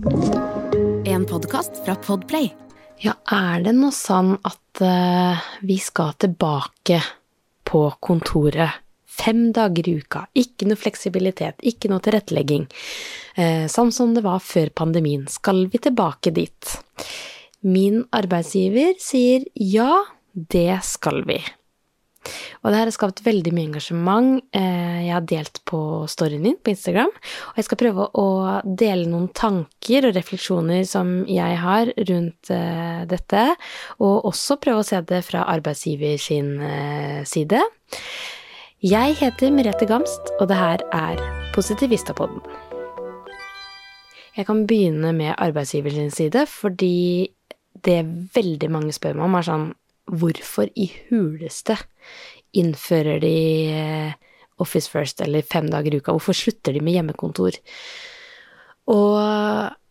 En podkast fra Podplay. Ja, er det noe sånn at uh, vi skal tilbake på kontoret fem dager i uka? Ikke noe fleksibilitet, ikke noe tilrettelegging. Uh, sånn som det var før pandemien. Skal vi tilbake dit? Min arbeidsgiver sier ja, det skal vi. Og det her har skapt veldig mye engasjement. Eh, jeg har delt på storyen min på Instagram, og jeg skal prøve å dele noen tanker og refleksjoner som jeg har rundt eh, dette, og også prøve å se det fra arbeidsgiver sin eh, side. Jeg heter Merete Gamst, og det her er Positivistapodden. Jeg kan begynne med arbeidsgiver sin side, fordi det veldig mange spør meg om, er sånn Hvorfor i huleste innfører de eh, Office First eller fem dager i uka? Hvorfor slutter de med hjemmekontor? Og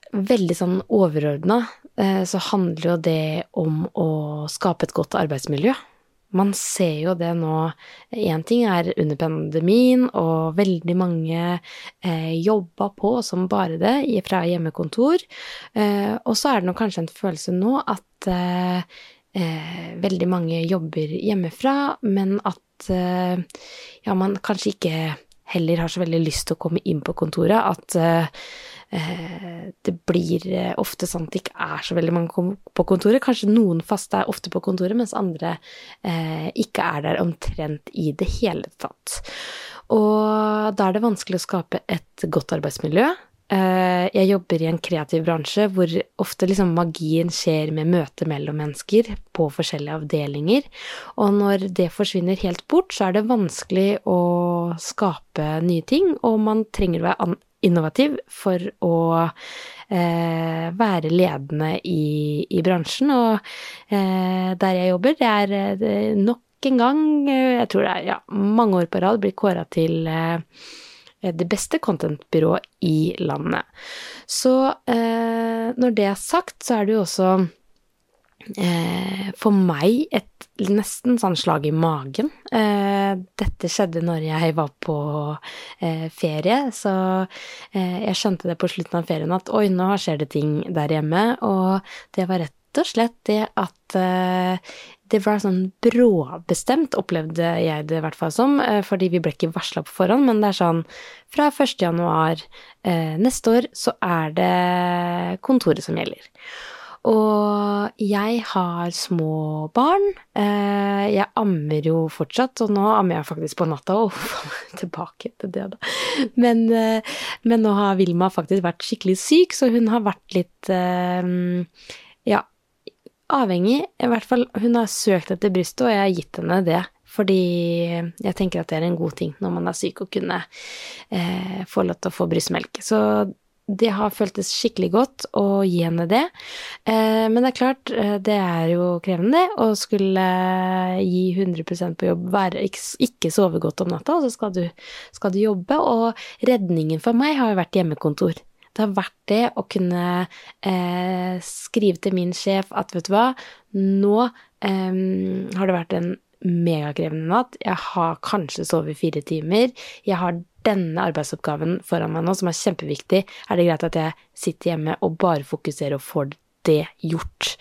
veldig sånn overordna eh, så handler jo det om å skape et godt arbeidsmiljø. Man ser jo det nå Én ting er under pandemien, og veldig mange eh, jobba på som bare det fra hjemmekontor. Eh, og så er det nok kanskje en følelse nå at eh, eh, veldig mange jobber hjemmefra, men at eh, ja, man kanskje ikke heller har så veldig lyst til å komme inn på kontoret. At eh, det blir eh, ofte sånn at det ikke er så veldig mange på kontoret. Kanskje noen faste er ofte på kontoret, mens andre eh, ikke er der omtrent i det hele tatt. Og da er det vanskelig å skape et godt arbeidsmiljø. Eh, jeg jobber i en kreativ bransje hvor ofte liksom magien skjer med møte mellom mennesker på forskjellige avdelinger. Og når det forsvinner helt bort, så er det vanskelig å skape nye ting, og man trenger å være innovativ for å eh, være ledende i, i, bransjen. Og eh, der jeg jobber, det er eh, nok en gang, eh, jeg tror det er ja, mange år på rad, blir kåra til eh, det beste content-byrået i landet. Så eh, når det er sagt, så er det jo også eh, for meg et nesten sånn slag i magen. Eh, dette skjedde når jeg var på eh, ferie, så eh, jeg skjønte det på slutten av ferien at oi, nå skjer det ting der hjemme, og det var rett og slett det at det var sånn bråbestemt, opplevde jeg det i hvert fall som, eh, fordi vi ble ikke varsla på forhånd, men det er sånn fra 1. januar eh, neste år så er det kontoret som gjelder. Og jeg har små barn. Eh, jeg ammer jo fortsatt, og nå ammer jeg faktisk på natta òg. Tilbake til det, da. Men, eh, men, nå har Vilma faktisk vært skikkelig syk, så hun har vært litt eh, avhengig. I hvert fall, hun har søkt etter brystet, og jeg har gitt henne det. Fordi jeg tenker at det er en god ting når man er syk, å kunne eh, få lov til å få brystmelk. Så det har føltes skikkelig godt å gi henne det. Eh, men det er klart, eh, det er jo krevende å skulle gi 100 på jobb, være, ikke sove godt om natta, og så skal du, skal du jobbe. Og redningen for meg har jo vært hjemmekontor. Det har vært det å kunne eh, skrive til min sjef at vet du hva, nå eh, har det vært en megakrevende natt. Jeg har kanskje sovet fire timer. Jeg har denne arbeidsoppgaven foran meg nå som er kjempeviktig. Er det greit at jeg sitter hjemme og bare fokuserer og får det gjort?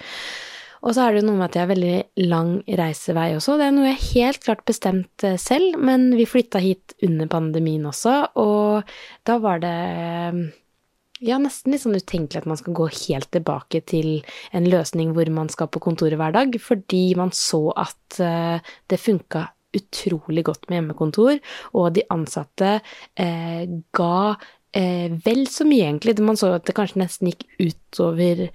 Og så er det jo noe med at jeg har veldig lang reisevei også. Det er noe jeg helt klart bestemt eh, selv, men vi flytta hit under pandemien også, og da var det ja, nesten litt sånn utenkelig at man skal gå helt tilbake til en løsning hvor man skal på kontoret hver dag, fordi man så at uh, det funka utrolig godt med hjemmekontor, og de ansatte uh, ga eh, vel så mye, egentlig. Man så at det kanskje nesten gikk utover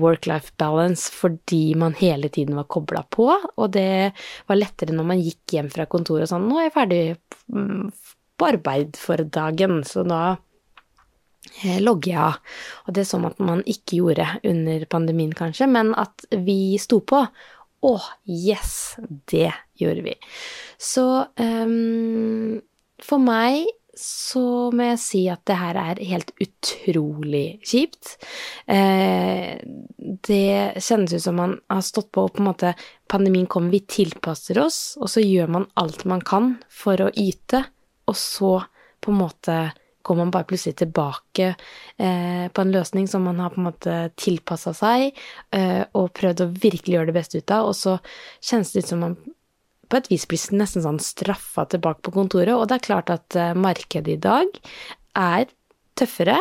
work-life balance fordi man hele tiden var kobla på, og det var lettere når man gikk hjem fra kontoret og sånn 'Nå er jeg ferdig mm, på arbeid for dagen', så da Eh, logge av. Og det er sånn at man ikke gjorde under pandemien, kanskje, men at vi sto på. Å, yes! Det gjorde vi. Så um, for meg så må jeg si at det her er helt utrolig kjipt. Eh, det kjennes ut som man har stått på og på en måte Pandemien kommer, vi tilpasser oss, og så gjør man alt man kan for å yte, og så på en måte går man bare plutselig tilbake eh, på en løsning som man har på en måte tilpassa seg, eh, og prøvd å virkelig gjøre det beste ut av, og så kjennes det ut som man på et vis blir nesten sånn straffa tilbake på kontoret, og det er klart at eh, markedet i dag er tøffere.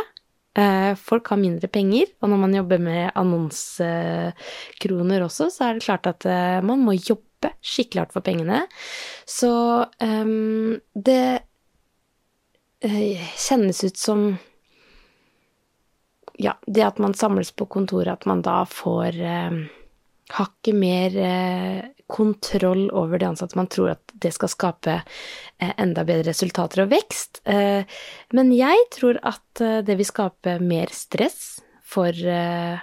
Eh, folk har mindre penger, og når man jobber med annonsekroner også, så er det klart at eh, man må jobbe skikkelig hardt for pengene. Så um, det kjennes ut som Ja, det at man samles på kontoret, at man da får eh, hakket mer eh, kontroll over de ansatte. Man tror at det skal skape eh, enda bedre resultater og vekst. Eh, men jeg tror at det vil skape mer stress for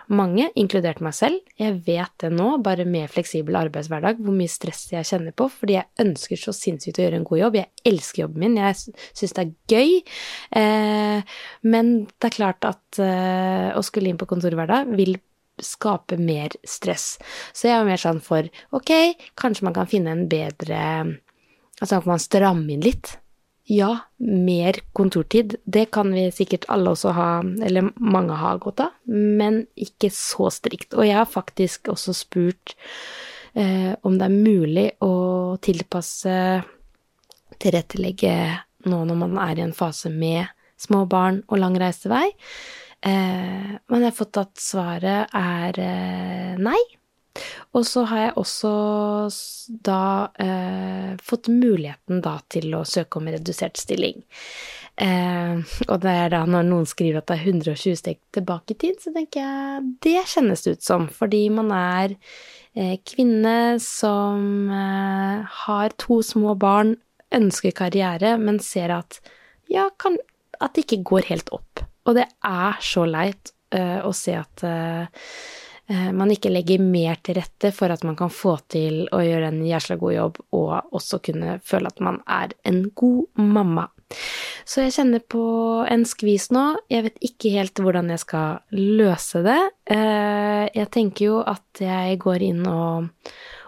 mange, inkludert meg selv. Jeg vet det nå, bare med fleksibel arbeidshverdag, hvor mye stress jeg kjenner på, fordi jeg ønsker så sinnssykt å gjøre en god jobb. Jeg elsker jobben min, jeg syns det er gøy. Men det er klart at å skulle inn på kontoret hver dag vil skape mer stress. Så jeg er mer sånn for ok, kanskje man kan finne en bedre Altså kan man stramme inn litt. Ja, mer kontortid. Det kan vi sikkert alle også ha, eller mange har godt av, men ikke så strikt. Og jeg har faktisk også spurt eh, om det er mulig å tilpasse, tilrettelegge nå når man er i en fase med små barn og lang reisevei. Eh, men jeg har fått at svaret er eh, nei. Og så har jeg også da eh, fått muligheten da til å søke om redusert stilling. Eh, og det er da når noen skriver at det er 120 steg tilbake i tid, så tenker jeg det kjennes det ut som. Fordi man er eh, kvinne som eh, har to små barn, ønsker karriere, men ser at ja, kan, at det ikke går helt opp. Og det er så leit uh, å se at uh, man ikke legger mer til rette for at man kan få til å gjøre en jæsla god jobb, og også kunne føle at man er en god mamma. Så jeg kjenner på en skvis nå. Jeg vet ikke helt hvordan jeg skal løse det. Jeg tenker jo at jeg går inn og,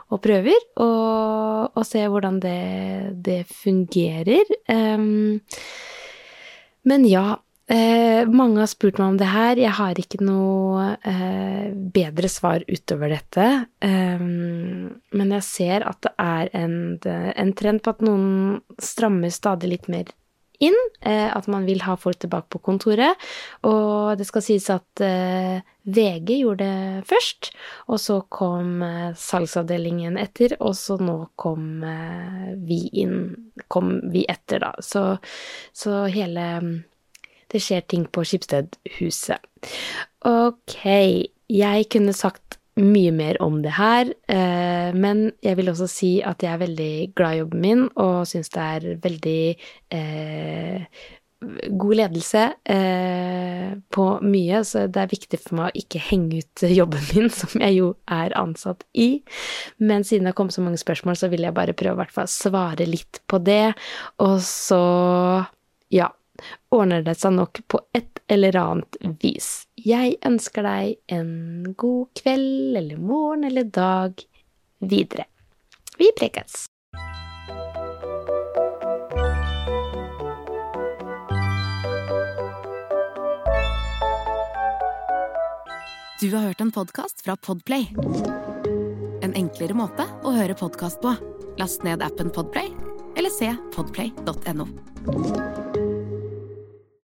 og prøver, og, og ser hvordan det, det fungerer. Men ja, Eh, mange har spurt meg om det her. Jeg har ikke noe eh, bedre svar utover dette. Eh, men jeg ser at det er en, en, trend på at noen strammer stadig litt mer inn. Eh, at man vil ha folk tilbake på kontoret. Og det skal sies at eh, VG gjorde det først. Og så kom eh, salgsavdelingen etter, og så nå kom vi inn Kom vi etter, da. Så, så hele det skjer ting på Skipsstedhuset. Ok, jeg kunne sagt mye mer om det her, eh, men jeg vil også si at jeg er veldig glad i jobben min og syns det er veldig eh, god ledelse eh, på mye, så det er viktig for meg å ikke henge ut jobben min, som jeg jo er ansatt i. Men siden det har kommet så mange spørsmål, så vil jeg bare prøve å svare litt på det. Og så, ja, ordner det seg nok på et eller annet vis. Jeg ønsker deg en god kveld eller morgen eller dag videre. Vi prekes! Du har hørt en podkast fra Podplay. En enklere måte å høre podkast på. Last ned appen Podplay, eller se podplay.no.